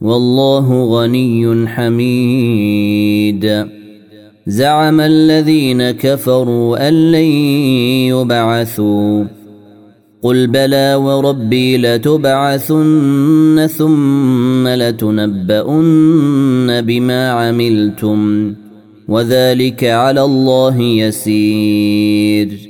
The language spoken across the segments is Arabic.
والله غني حميد. زعم الذين كفروا أن لن يبعثوا. قل بلى وربي لتبعثن ثم لتنبؤن بما عملتم. وذلك على الله يسير.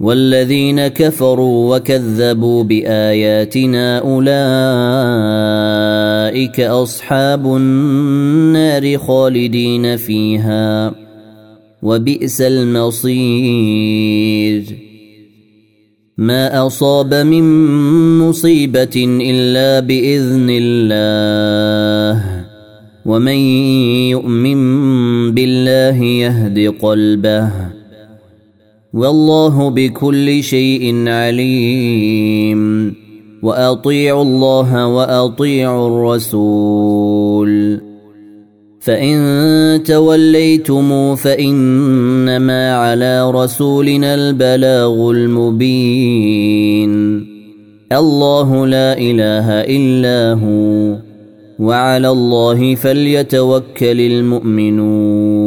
والذين كفروا وكذبوا بآياتنا أولئك أصحاب النار خالدين فيها وبئس المصير. ما أصاب من مصيبة إلا بإذن الله ومن يؤمن بالله يهد قلبه. والله بكل شيء عليم. وأطيعوا الله وأطيعوا الرسول. فإن توليتم فإنما على رسولنا البلاغ المبين. الله لا إله إلا هو. وعلى الله فليتوكل المؤمنون.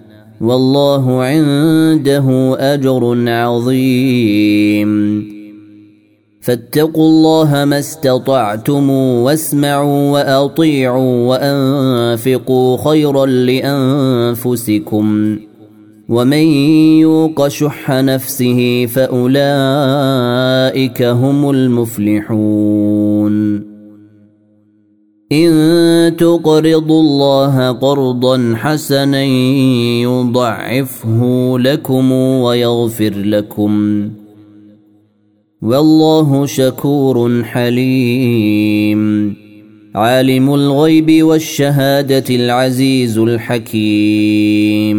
والله عنده أجر عظيم. فاتقوا الله ما استطعتم واسمعوا وأطيعوا وأنفقوا خيرا لأنفسكم. ومن يوق شح نفسه فأولئك هم المفلحون. إن تقرضوا الله قرضا حسنا يضعفه لكم ويغفر لكم. والله شكور حليم. عالم الغيب والشهادة العزيز الحكيم.